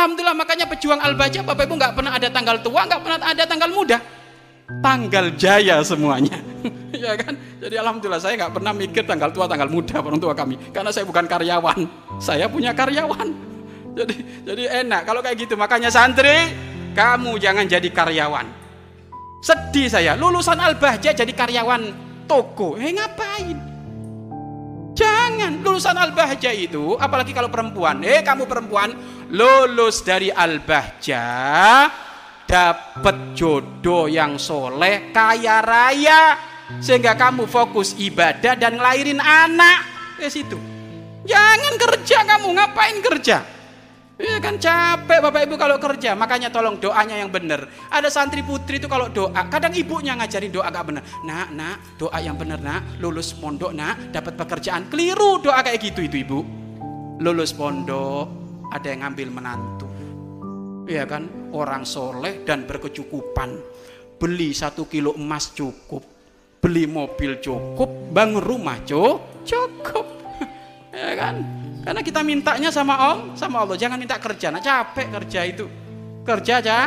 Alhamdulillah makanya pejuang Al-Baja Bapak Ibu nggak pernah ada tanggal tua, nggak pernah ada tanggal muda. Tanggal jaya semuanya. ya kan? Jadi alhamdulillah saya nggak pernah mikir tanggal tua, tanggal muda orang tua kami. Karena saya bukan karyawan. Saya punya karyawan. Jadi jadi enak kalau kayak gitu. Makanya santri, kamu jangan jadi karyawan. Sedih saya, lulusan Al-Bahja jadi karyawan toko. Eh ngapain? Jangan lulusan Al-Bahja itu, apalagi kalau perempuan. Eh kamu perempuan lulus dari Al-Bahja dapat jodoh yang soleh, kaya raya, sehingga kamu fokus ibadah dan ngelahirin anak. Ke situ. Jangan kerja kamu, ngapain kerja? Ya kan capek Bapak Ibu kalau kerja, makanya tolong doanya yang benar. Ada santri putri itu kalau doa, kadang ibunya ngajarin doa gak benar. Nak, nak, doa yang benar nak, lulus pondok nak, dapat pekerjaan. Keliru doa kayak gitu itu ibu. Lulus pondok, ada yang ngambil menantu. Iya kan, orang soleh dan berkecukupan. Beli satu kilo emas cukup, beli mobil cukup, bangun rumah cukup. ya kan? Karena kita mintanya sama Om, sama Allah. Jangan minta kerja, nah capek kerja itu. Kerja aja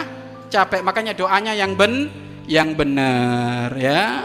capek, makanya doanya yang ben yang benar ya.